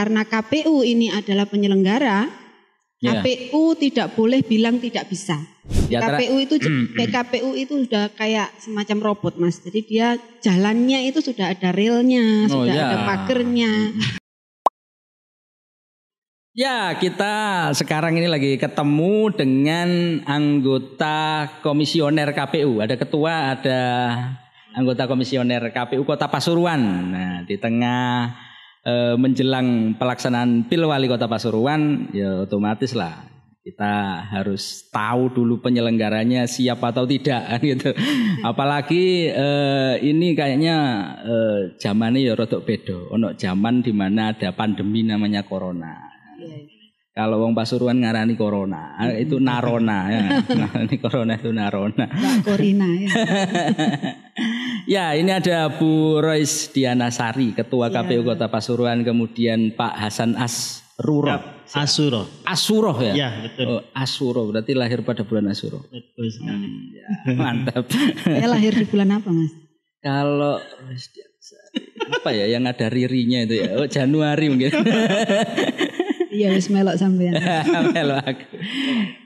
karena KPU ini adalah penyelenggara, Ya. KPU tidak boleh bilang tidak bisa. Ya, KPU itu PKPU itu sudah kayak semacam robot mas. Jadi dia jalannya itu sudah ada relnya, Oh, sudah ya. ada pagernya. Ya, kita sekarang ini lagi ketemu dengan anggota komisioner KPU. Ada ketua, ada anggota komisioner KPU Kota Pasuruan. Nah, di tengah eh, menjelang pelaksanaan Pil Wali Kota Pasuruan, ya otomatis lah kita harus tahu dulu penyelenggaranya siap atau tidak kan gitu. Apalagi eh, ini kayaknya eh, zamannya ya rodok bedo. Ono zaman di mana ada pandemi namanya corona. Kalau wong Pasuruan ngarani corona, ah, itu narona ya. Nah, ini corona itu narona. Mbak Korina ya. Ya, ini ada Bu Rois Diana Sari, Ketua KPU Kota Pasuruan, kemudian Pak Hasan Asruro. Asuro. Asuroh ya? Ya, betul. Oh, Asuro, berarti lahir pada bulan Asuro. Betul sekali. Ya, mantap. Saya lahir di bulan apa mas? Kalau apa ya yang ada ririnya itu ya? Oh, Januari mungkin. Iya wis melok sampean. Melo aku.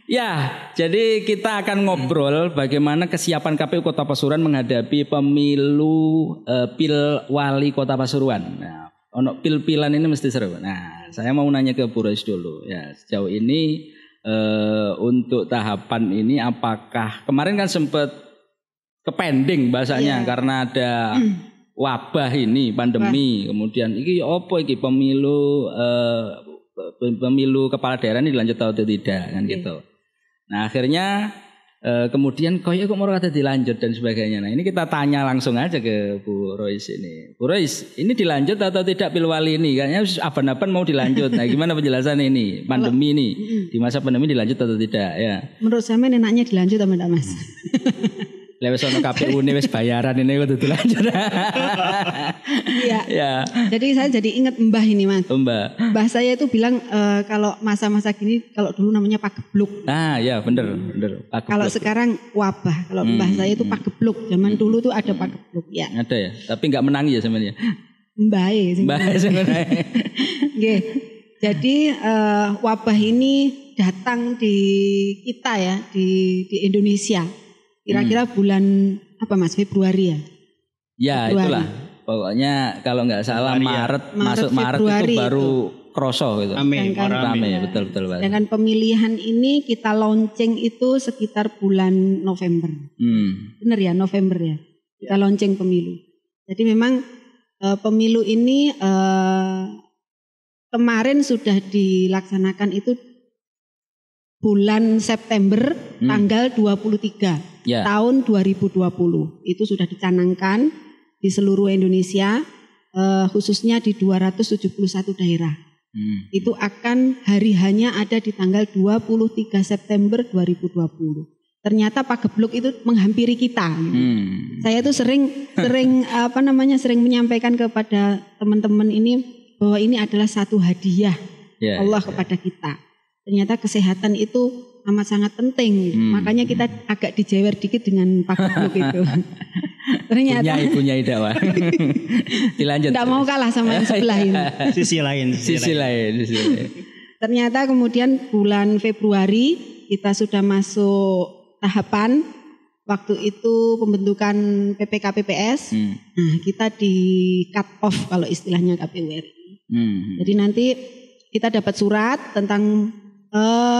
Ya, jadi kita akan ngobrol bagaimana kesiapan KPU Kota Pasuruan menghadapi pemilu eh, Pil Wali Kota Pasuruan. Nah, ono pil-pilan ini mesti seru. Nah, saya mau nanya ke Bu Rois dulu. Ya, sejauh ini eh, untuk tahapan ini apakah kemarin kan sempat kepending bahasanya karena ada wabah ini pandemi kemudian iki opo iki pemilu pe- pemilu kepala daerah ini dilanjut atau tidak kan gitu. Nah akhirnya eh, kemudian koyo kok mau kata dilanjut dan sebagainya. Nah ini kita tanya langsung aja ke Bu Rois ini. Bu Rois ini dilanjut atau tidak pilwali ini? Kayaknya aban-aban mau dilanjut. Nah gimana penjelasan ini pandemi ini di masa pandemi dilanjut atau tidak ya? Menurut saya enaknya dilanjut sama enggak mas? Lewat sono KPU ini wis bayaran ini kudu dilanjut. Iya. ya, Jadi saya jadi ingat mbah ini mas. Mbak. Mbah saya itu bilang eh, kalau masa-masa gini kalau dulu namanya pagebluk. Nah, ya bener, bener. Pak Kalau sekarang wabah. Kalau mbah Hmm, saya itu pagebluk. Zaman dulu tuh ada pagebluk ya. ada ya, tapi nggak menangi ya sebenarnya. Mbah Mbak sebenarnya. Nggih. Jadi eh, wabah ini datang di kita ya di di Indonesia. Kira-kira bulan apa Mas Februari ya? Ya Februari. itulah. Pokoknya kalau nggak salah Februari ya. Maret, Maret, masuk Maret Februari itu baru kroso gitu. Amin. Amin. betul betul Pak. Dengan pemilihan ini kita launching itu sekitar bulan November. Hmm. Benar ya November ya. Kita launching pemilu. Jadi memang eh, pemilu ini eh, kemarin sudah dilaksanakan itu bulan September Hmm. tanggal 23 Ya. tahun 2020. Itu sudah dicanangkan di seluruh Indonesia eh, khususnya di 271 daerah. Hmm. Itu akan hari hanya ada di tanggal 23 September 2020. Ternyata Pak Geblok itu menghampiri kita. Hmm. Saya tuh sering sering apa namanya sering menyampaikan kepada teman-teman ini bahwa ini adalah satu hadiah Ya. Allah kepada kita. Ternyata kesehatan itu amat sangat penting. Hmm. Makanya kita agak dijewer dikit dengan Pak Geblok itu. Ternyata Punya ibunya Ida Wah. Dilanjut. tidak mau kalah sama yang sebelah ini. Sisi lain. Sisi lain, sisi lain. Ternyata kemudian bulan Februari kita sudah masuk tahapan waktu itu pembentukan PPK PPS. Hmm. Nah, kita di cut off kalau istilahnya KPU RI. Hmm. Jadi nanti kita dapat surat tentang eh,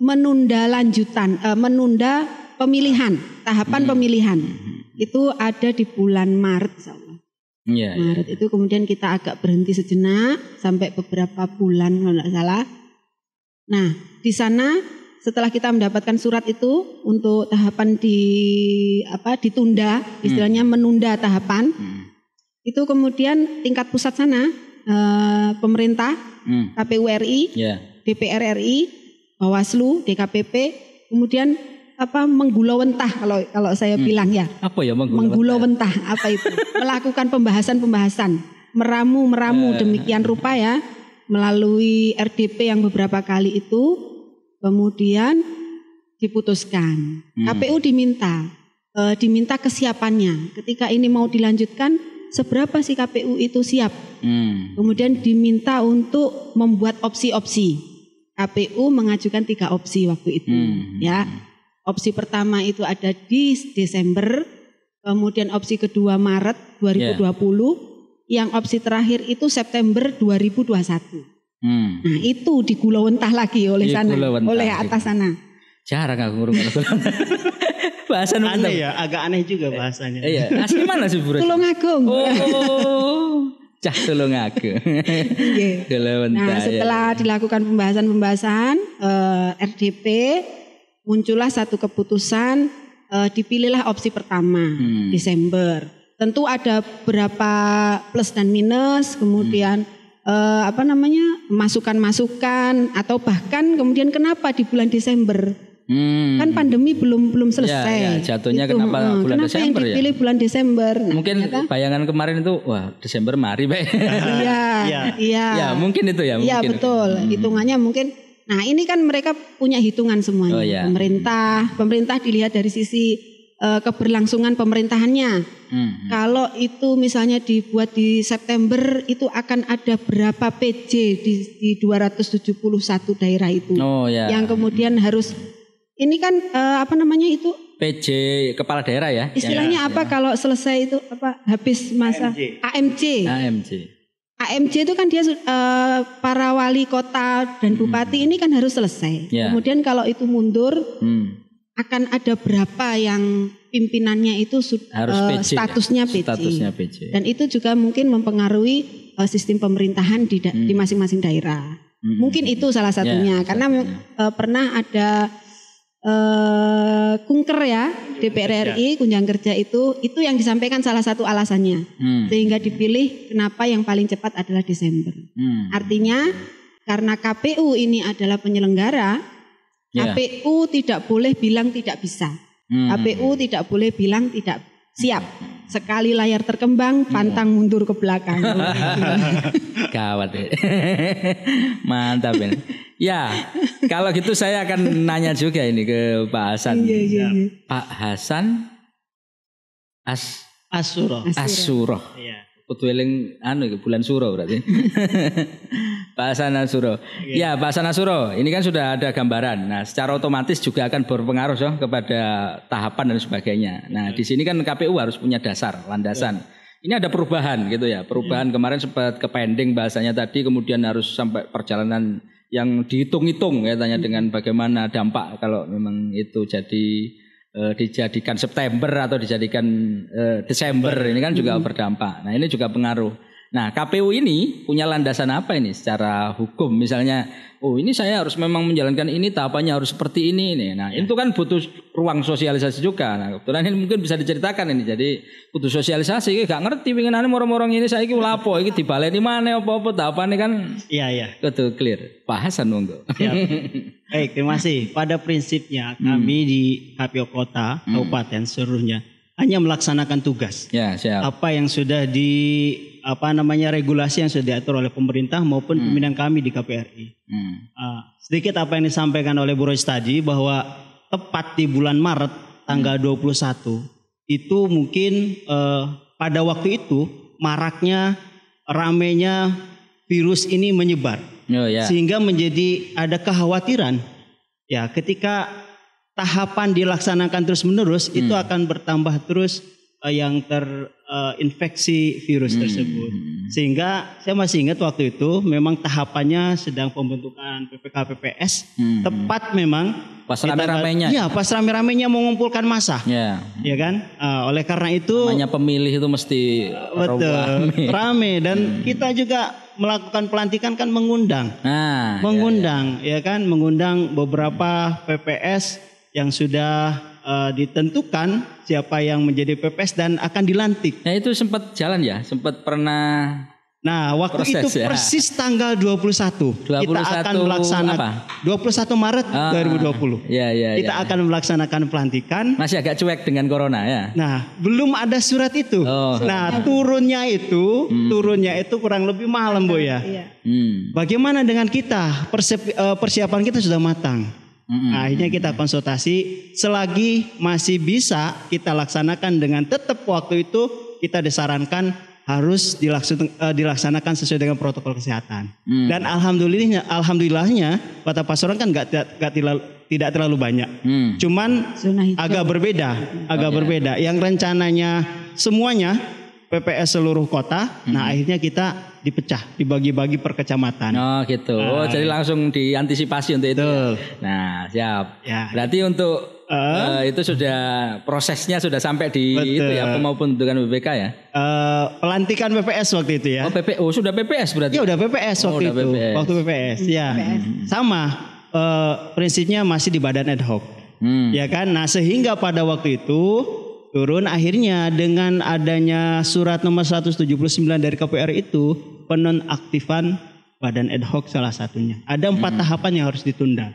menunda lanjutan, eh, menunda pemilihan, tahapan pemilihan. Itu ada di bulan Maret, iya. Maret itu kemudian kita agak berhenti sejenak sampai beberapa bulan kalau tidak salah. Nah, di sana setelah kita mendapatkan surat itu untuk tahapan di apa ditunda, istilahnya menunda tahapan, Hmm. itu kemudian tingkat pusat sana eh, pemerintah, Hmm. KPU RI, Ya. DPR RI, Bawaslu, DKPP, kemudian apa menggulawentah kalau kalau saya bilang ya Apa ya menggulung? menggulawentah apa itu melakukan pembahasan-pembahasan meramu-meramu demikian rupa ya melalui RDP yang beberapa kali itu kemudian diputuskan Hmm. KPU diminta eh, diminta kesiapannya ketika ini mau dilanjutkan seberapa sih KPU itu siap. Hmm. Kemudian diminta untuk membuat opsi-opsi. KPU mengajukan tiga opsi waktu itu, Hmm. ya. Opsi pertama itu ada di Desember, kemudian opsi kedua Maret 2020, yang opsi terakhir itu September 2021. Hmm. Nah itu digulawentah lagi oleh sana, Digulawentah. oleh atas sana. Jarang aku ngurung Bahasan Aneh ya, agak aneh juga bahasanya. Iya, asli mana sih Bu? Res? Tulung Agung. Oh. Cah tulung aku. Nah, ya. setelah dilakukan pembahasan-pembahasan eh, RDP muncullah satu keputusan eh, dipilihlah opsi pertama Hmm. Desember. Tentu ada berapa plus dan minus, kemudian eh, apa namanya masukan-masukan atau bahkan kemudian kenapa di bulan Desember? Hmm. Kan pandemi belum belum selesai. Ya, ya, jatuhnya Gitu, kenapa heeh. bulan kenapa Desember ya? yang dipilih bulan Desember? Nah, Mungkin ternyata- bayangan kemarin itu wah Desember mari Pak. Iya, Iya. iya. ya, mungkin itu ya, Iya betul. Hitungannya mungkin. Nah ini kan mereka punya hitungan semuanya. Oh, iya. Pemerintah, pemerintah dilihat dari sisi eh, keberlangsungan pemerintahannya. Hmm. Kalau itu misalnya dibuat di September itu akan ada berapa PJ di, di 271 daerah itu. Oh ya. Yang kemudian harus ini kan eh, apa namanya itu PJ kepala daerah ya. istilahnya apa kalau selesai itu apa habis masa AMJ. AMJ. Yang AMJ. AMJ itu kan dia eh, para wali kota dan bupati ini kan harus selesai. Ya. Kemudian kalau itu mundur Hmm. akan ada berapa yang pimpinannya itu Harus eh, PJ. statusnya PJ. Statusnya PJ. Dan itu juga mungkin mempengaruhi eh, sistem pemerintahan di da- di masing-masing daerah. Hmm. Mungkin itu salah satunya Ya, karena mem- eh, pernah ada eh kunker ya DPR RI kunjang kerja itu itu yang disampaikan salah satu alasannya Hmm. sehingga dipilih kenapa yang paling cepat adalah Desember. Hmm. Artinya karena KPU ini adalah penyelenggara, Ya. KPU tidak boleh bilang tidak bisa. Hmm. KPU tidak boleh bilang tidak siap. Sekali layar terkembang, Hmm. pantang mundur ke belakang. Gawat ya. Mantap ini. Ya, kalau gitu saya akan nanya juga ini ke Pak Hasan. Iya, iya, iya. Pak Hasan As Asuro. Asuro. Iya. Kudu eling anu iki bulan suro berarti. Pak Hasan Asuro. Ya, Pak Hasan Asuro, ini kan sudah ada gambaran. Nah, secara otomatis juga akan berpengaruh so, kepada tahapan dan sebagainya. Nah, di sini kan KPU harus punya dasar, landasan. Ini ada perubahan gitu ya. Perubahan kemarin sempat ke pending bahasanya tadi kemudian harus sampai perjalanan yang dihitung-hitung ya tanya dengan bagaimana dampak kalau memang itu jadi eh, dijadikan September atau dijadikan eh, Desember ini kan juga berdampak. Nah ini juga pengaruh. Nah KPU ini punya landasan apa ini secara hukum misalnya oh ini saya harus memang menjalankan ini tahapannya harus seperti ini nih. Nah itu kan butuh ruang sosialisasi juga. Nah kebetulan ini mungkin bisa diceritakan ini jadi butuh sosialisasi ini gak ngerti pinginane moro-moro ini saya lapo iki dibaleni mana apa-apa tahapannya kan Iya, iya. kudu clear. Bahasan monggo. Siap. Baik, terima kasih. Pada prinsipnya kami di KPU Kota, Kabupaten seluruhnya hanya melaksanakan tugas. ya siap. Apa yang sudah di apa namanya regulasi yang sudah diatur oleh pemerintah maupun pimpinan kami di KPRI. Hmm. Ah, sedikit apa yang disampaikan oleh Bu Rois tadi bahwa tepat di bulan Maret tanggal 21 itu mungkin eh, pada waktu itu maraknya ramenya virus ini menyebar Oh ya. sehingga menjadi ada kekhawatiran ya ketika tahapan dilaksanakan terus menerus itu akan bertambah terus eh, yang terinfeksi virus tersebut. Sehingga saya masih ingat waktu itu memang tahapannya sedang pembentukan PPK PPS Hmm. tepat memang Pas rame-ramenya. ya pas rame-ramenya mengumpulkan masa Ya. ya kan? Ah, oleh karena itu Namanya pemilih itu mesti betul. rame. dan kita juga melakukan pelantikan kan mengundang. Nah, mengundang ya kan? Mengundang beberapa PPS yang sudah eh, ditentukan siapa yang menjadi PPS dan akan dilantik. ya itu sempat jalan ya, sempat pernah Nah, waktu Proses, itu ya. persis tanggal 21, kita 21 akan melaksanakan apa? 21 Maret Ah, 2020. Ya, ya, kita ya. akan melaksanakan pelantikan. masih agak cuek dengan corona ya. Nah, belum ada surat itu. Oh. Nah, turunnya itu, turunnya itu kurang lebih malam, Bu ya. Iya. Hmm. Bagaimana dengan kita? Eh, persiapan kita sudah matang. Nah, Akhirnya kita konsultasi selagi masih bisa kita laksanakan dengan tetap waktu itu kita disarankan harus dilaksanakan, eh, dilaksanakan sesuai dengan protokol kesehatan. Hmm. Dan alhamdulillahnya, alhamdulillahnya kota Pasuruan kan nggak nggak terlalu- tidak terlalu banyak. Hmm. Cuman agak berbeda, agak berbeda. Yang rencananya semuanya PPS seluruh kota, nah akhirnya kita dipecah, dibagi-bagi per kecamatan. Oh gitu. Oh, jadi langsung diantisipasi untuk itu. ya? Betul. Nah, siap. Ya. Berarti untuk eh, itu sudah prosesnya sudah sampai di Betul. itu ya mau pembentukan BPK ya. Eh, pelantikan PPS waktu itu ya. Oh PPO sudah PPS berarti. Ya udah PPS Oh, waktu udah itu. PPS. Waktu PPS, ya. Sama eh, prinsipnya masih di badan ad hoc. Hmm. Ya kan? Nah, sehingga pada waktu itu turun akhirnya dengan adanya surat nomor 179 dari KPR itu penonaktifan badan ad hoc salah satunya. Ada empat tahapan yang harus ditunda.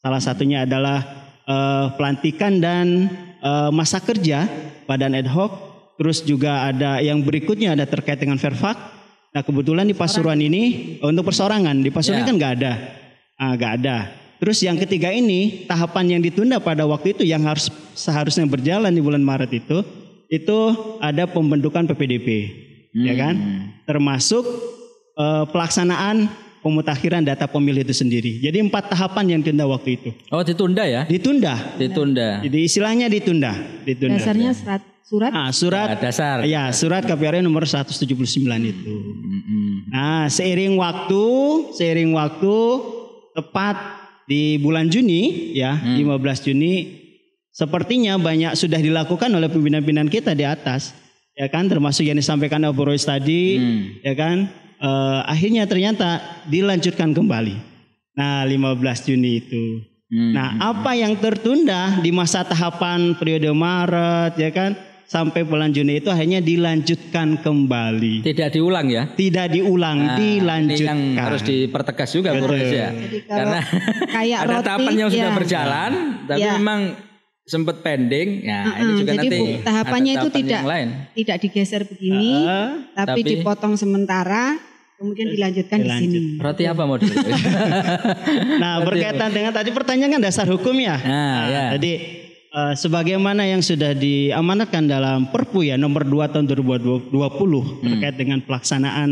Salah satunya adalah eh, pelantikan dan eh, masa kerja badan ad hoc. Terus juga ada yang berikutnya ada terkait dengan Verfak. Nah kebetulan di Pasuruan ini untuk persorangan di Pasuruan Ya. kan nggak ada, ah, nggak ada. Terus yang ketiga ini tahapan yang ditunda pada waktu itu yang harus seharusnya berjalan di bulan Maret itu itu ada pembentukan PPDP, ya kan? Termasuk eh, pelaksanaan pemutakhiran data pemilih itu sendiri. Jadi empat tahapan yang ditunda waktu itu. Oh ditunda ya? Ditunda. Ditunda. Jadi istilahnya ditunda, ditunda. Dasarnya surat surat Ah, surat Nah, dasar. Ya, surat KPR nomor 179 itu. Mm-mm. Nah, seiring waktu, seiring waktu tepat di bulan Juni ya, 15 Juni sepertinya banyak sudah dilakukan oleh pimpinan-pimpinan kita di atas. Ya kan termasuk yang disampaikan oleh Royce tadi, Hmm. ya kan? Eh, akhirnya ternyata dilanjutkan kembali. Nah, 15 Juni itu. Hmm. Nah, apa yang tertunda di masa tahapan periode Maret ya kan sampai bulan Juni itu akhirnya dilanjutkan kembali. Tidak diulang ya? Tidak diulang, Nah, Ini dilanjutkan. yang harus dipertegas juga Bu ya. Karena kayak ada roti, tahapan yang sudah ya. berjalan, tapi Ya. memang sempat pending. Nah, ini Mm-mm, juga jadi nanti bu- tahapannya itu tidak lain. tidak digeser begini, Ah, tapi, tapi- dipotong sementara, kemudian dilanjutkan di dilanjut. sini. Roti apa model? Nah, berkaitan dengan tadi pertanyaan kan dasar hukum ya. Nah, ya. Jadi eh, sebagaimana yang sudah diamanatkan dalam Perpu ya nomor 2 tahun 2020 Hmm. terkait dengan pelaksanaan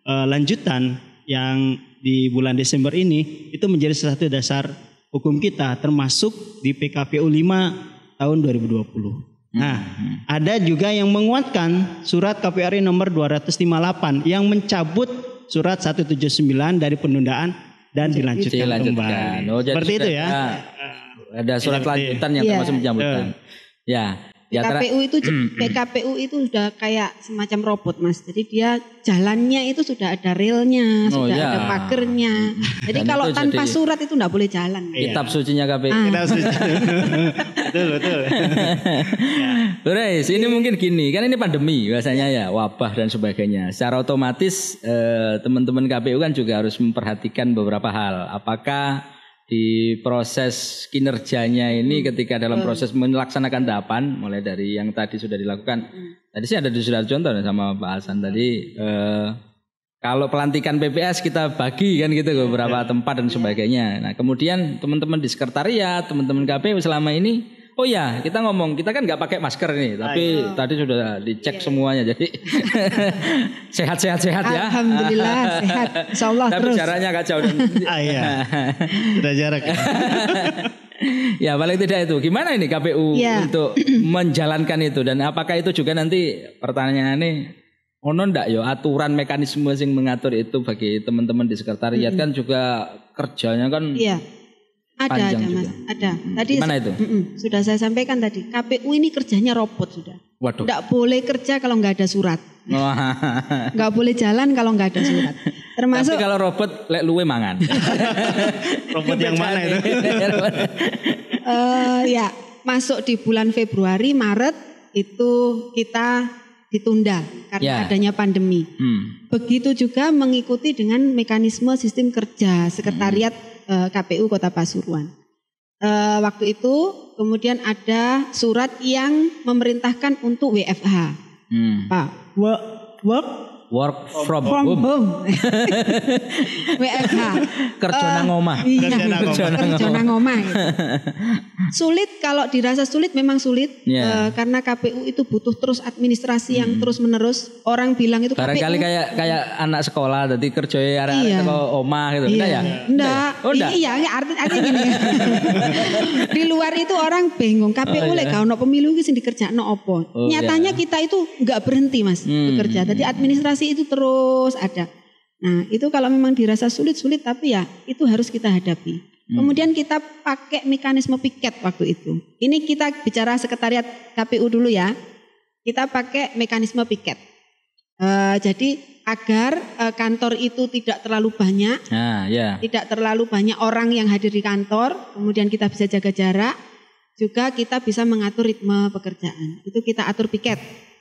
eh, lanjutan yang di bulan Desember ini itu menjadi salah satu dasar hukum kita termasuk di PKPU 5 tahun 2020. Nah, ada juga yang menguatkan surat KPRI nomor 258 yang mencabut surat 179 dari penundaan dan dilanjutkan, Dilanjutkan. kembali. Oh, Seperti itu ya. ada- Ada surat lanjutan yang Iya. termasuk pencabutan. Ya. Ya, tera- PKPU itu PKPU itu sudah kayak semacam robot mas. Jadi dia jalannya itu sudah ada relnya, Oh, sudah iya. ada pagernya. Jadi Dan kalau tanpa jadi- surat itu nggak boleh jalan. kitab sucinya KPU. Ah. Kita setuju. betul betul. Guys, ini mungkin gini, kan ini pandemi biasanya ya, wabah dan sebagainya. Secara otomatis eh, teman-teman KPU kan juga harus memperhatikan beberapa hal. Apakah di proses kinerjanya ini ketika dalam proses melaksanakan tahapan, mulai dari yang tadi sudah dilakukan, tadi sih ada sudah contoh sama Pak Hasan tadi. eh, kalau pelantikan PPS kita bagi kan gitu beberapa tempat dan sebagainya. Nah kemudian teman-teman di sekretariat, teman-teman KPU selama ini, oh ya kita ngomong kita kan nggak pakai masker nih, tapi tadi sudah dicek semuanya jadi sehat-sehat sehat ya. Alhamdulillah sehat. Insya Allah tapi terus. jaraknya agak jauh. ah iya. Sudah jarak. ya paling tidak itu. Gimana ini KPU Ya. untuk menjalankan itu dan apakah itu juga nanti pertanyaannya ono ndak yo aturan mekanisme yang mengatur itu bagi teman-teman di sekretariat kan juga kerjanya kan Iya. Ada Panjang ada juga. mas. Ada. Tadi Gimana itu? Mm-mm, sudah saya sampaikan tadi. KPU ini kerjanya robot sudah. waduh. Nggak boleh kerja kalau nggak ada surat. Nggak boleh jalan kalau nggak ada surat. Termasuk Tapi kalau robot lek luwe mangan. Robot yang mana itu? eh, ya masuk di bulan Februari Maret itu kita ditunda karena Ya. adanya pandemi. hmm. Begitu juga mengikuti dengan mekanisme sistem kerja sekretariat eh, KPU Kota Pasuruan. Eh, waktu itu kemudian ada surat yang memerintahkan untuk WFH, Hmm. Pak. Work, work Work from from home. home. WFH. Kerja nang omah. Iya, Kerja nang omah. kerja nang omah, gitu. Sulit kalau dirasa sulit memang sulit Ya. Eh, karena KPU itu butuh terus administrasi yang terus menerus. Orang bilang itu Barangkali KPU. kayak kayak anak sekolah tadi kerja area Iya. ke omah gitu. Enggak ya? Enggak. Oh, enggak. Iya, iya, arti artinya gini. di luar itu orang bingung. KPU lek gak ono pemilu iki sing dikerjakno opo. Oh, Nyatanya kita itu enggak berhenti Mas Hmm. bekerja. Jadi administrasi itu terus ada. Nah, itu kalau memang dirasa sulit-sulit tapi ya itu harus kita hadapi. Hmm. Kemudian kita pakai mekanisme piket waktu itu. Ini kita bicara sekretariat KPU dulu ya. Kita pakai mekanisme piket. Eh, jadi agar eh, kantor itu tidak terlalu banyak Nah, ya. tidak terlalu banyak orang yang hadir di kantor, kemudian kita bisa jaga jarak, juga kita bisa mengatur ritme pekerjaan. Itu kita atur piket.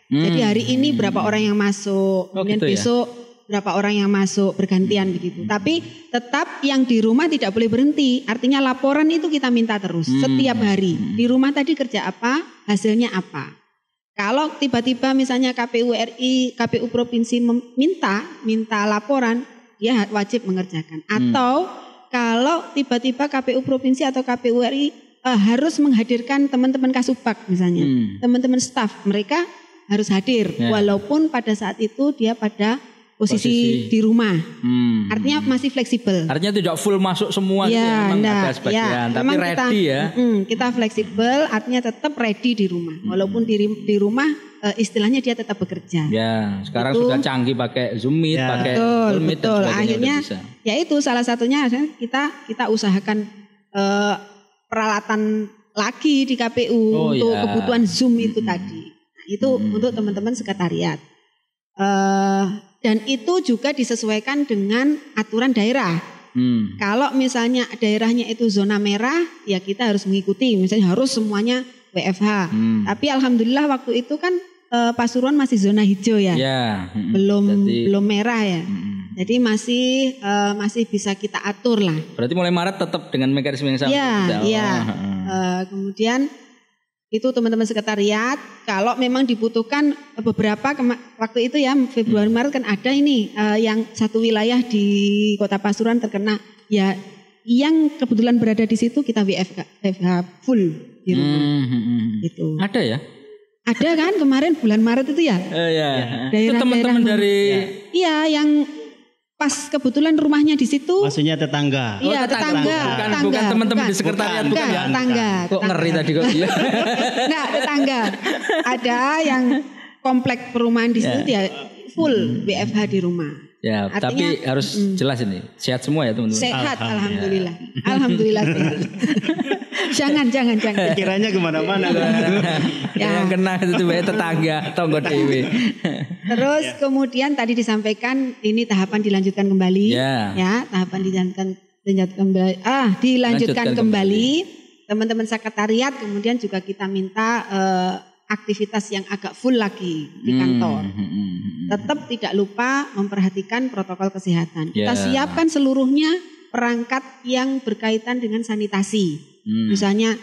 Jadi hari ini berapa orang yang masuk, Oh, kemudian gitu ya? Berapa orang yang masuk bergantian begitu. Tapi tetap yang di rumah tidak boleh berhenti. Artinya laporan itu kita minta terus setiap hari. Di rumah tadi kerja apa, hasilnya apa. Kalau tiba-tiba misalnya KPU RI, KPU provinsi meminta minta laporan, dia wajib mengerjakan. Atau kalau tiba-tiba KPU provinsi atau KPU RI eh, harus menghadirkan teman-teman kasubag misalnya, Hmm. teman-teman staf mereka harus hadir, Ya. walaupun pada saat itu dia pada posisi, Posisi. di rumah. Hmm. Artinya masih fleksibel. Artinya tidak full masuk semua gitu ya, memang enggak. ada sebagian, tapi memang ready ya. mm, kita fleksibel, artinya tetap ready di rumah. Walaupun di, di rumah eh, istilahnya dia tetap bekerja. Ya, sekarang Itu- sudah canggih pakai Zoom Meet, Ya. pakai Betul, Google Meet dan betul. udah Akhirnya ya itu salah satunya kita kita usahakan eh, peralatan lagi di KPU Oh, untuk ya. kebutuhan Zoom itu tadi. Nah, itu untuk teman-teman sekretariat. Eh, dan itu juga disesuaikan dengan aturan daerah. Hmm. Kalau misalnya daerahnya itu zona merah, ya kita harus mengikuti. Misalnya harus semuanya WFH. Hmm. Tapi alhamdulillah waktu itu kan eh, Pasuruan masih zona hijau ya, Ya. hmm. belum Jadi- belum merah ya. Hmm. Jadi masih eh, masih bisa kita atur lah. Berarti mulai Maret tetap dengan mekanisme yang sama. Iya, iya. Oh, hmm. Eh, kemudian itu teman-teman sekretariat, kalau memang dibutuhkan beberapa kema- waktu itu ya Februari Maret kan ada ini eh, yang satu wilayah di Kota Pasuruan terkena ya yang kebetulan berada di situ kita WFH, WFH full di rumah Hmm, hmm, hmm. itu. Ada ya? Ada kan kemarin bulan Maret itu ya? Eh, ya. Itu Daerah-daerah teman-teman dari Iya, yang pas kebetulan rumahnya di situ. Maksudnya tetangga. Iya, tetangga. tetangga, Bukan- tetangga. bukan teman-teman di sekretariat, bukan, bukan ya? tetangga. kok ngeri tadi kok iya. Nah, tetangga. Ada yang komplek perumahan di situ dia full WFH di rumah. Ya, Artinya, tapi harus jelas ini. Sehat semua ya, teman-teman. Sehat, alhamdulillah. Alhamdulillah sehat. jangan, jangan, jangan. Kiranya ke mana-mana. Ya. Yang kena itu tuh tetangga, tonggo dewe. Terus kemudian tadi disampaikan ini tahapan dilanjutkan kembali. Ya. Ya, tahapan dilanjutkan dilanjutkan kembali. Ah, dilanjutkan Lanjutkan kembali. Teman-teman sekretariat kemudian juga kita minta eh, aktivitas yang agak full lagi di kantor. Hmm, hmm, hmm. Tetap tidak lupa memperhatikan protokol kesehatan. Kita Ya. siapkan seluruhnya perangkat yang berkaitan dengan sanitasi. Hmm. Misalnya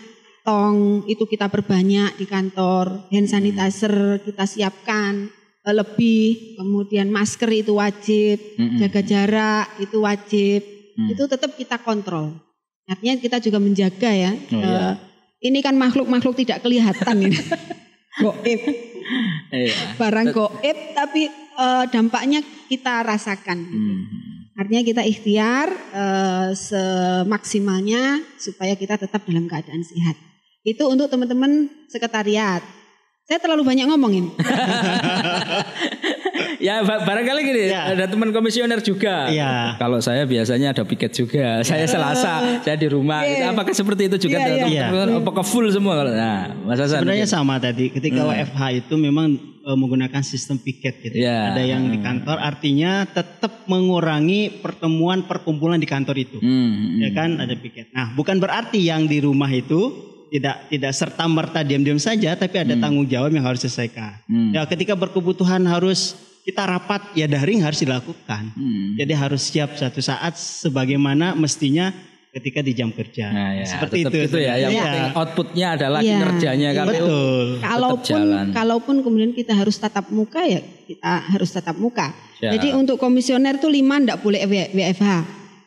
tong itu kita perbanyak di kantor, hand sanitizer kita siapkan eh, lebih, kemudian masker itu wajib, Mm-mm. jaga jarak itu wajib, Mm. itu tetap kita kontrol. Artinya kita juga menjaga ya. Oh, iya. eh, Ini kan makhluk-makhluk tidak kelihatan ini. Goib, Iya. barang goib, tapi eh, dampaknya kita rasakan. Hmm. Artinya kita ikhtiar eh, semaksimalnya supaya kita tetap dalam keadaan sehat. Itu untuk teman-teman sekretariat. Saya terlalu banyak ngomongin. Ya ba- barangkali gini, Ya. ada teman komisioner juga. Iya. Kalau saya biasanya ada piket juga. Saya Selasa, saya di rumah. Gitu. Apakah seperti itu juga? Iya, iya. teman-teman? Apakah full semua? kalau Nah, Mas Hasan. Sebenarnya mungkin. sama tadi. Ketika WFH itu memang eh, menggunakan sistem piket gitu. Iya. Ada yang di kantor, artinya tetap mengurangi pertemuan perkumpulan di kantor itu. Hmm, hmm. Ya kan ada piket. Nah, bukan berarti yang di rumah itu tidak tidak serta merta diam-diam saja, tapi ada tanggung jawab yang harus diselesaikan. Hmm. Ya, ketika berkebutuhan harus kita rapat, ya daring harus dilakukan. Hmm. Jadi harus siap satu saat sebagaimana mestinya ketika di jam kerja. Nah, ya, Seperti tetap itu. gitu ya. Yang penting outputnya adalah Iya. kinerjanya KPU. Betul. kalaupun jalan. kalaupun kemudian kita harus tatap muka ya kita harus tatap muka. Ya. Jadi untuk komisioner tuh lima ndak boleh WFH.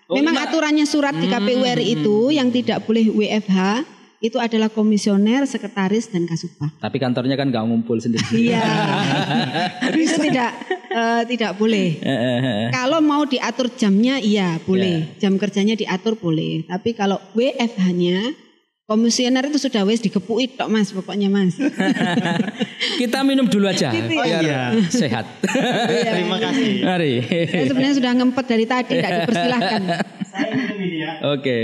Oh, Memang lima. Hmm, aturannya surat di KPU RI itu yang tidak boleh WFH itu adalah komisioner, sekretaris dan kasubag. Tapi kantornya kan nggak ngumpul sendiri. Iya. itu tidak eh, tidak boleh. Kalau mau diatur jamnya iya boleh. Jam kerjanya diatur boleh. Tapi kalau WFH-nya komisioner itu sudah wes dikepui tok Mas pokoknya Mas. Kita minum dulu aja Gitu biar ya. Iya. sehat. Terima kasih. Mari. Saya sebenarnya sudah ngempet dari tadi tidak dipersilahkan. Saya minum ini ya. Oke.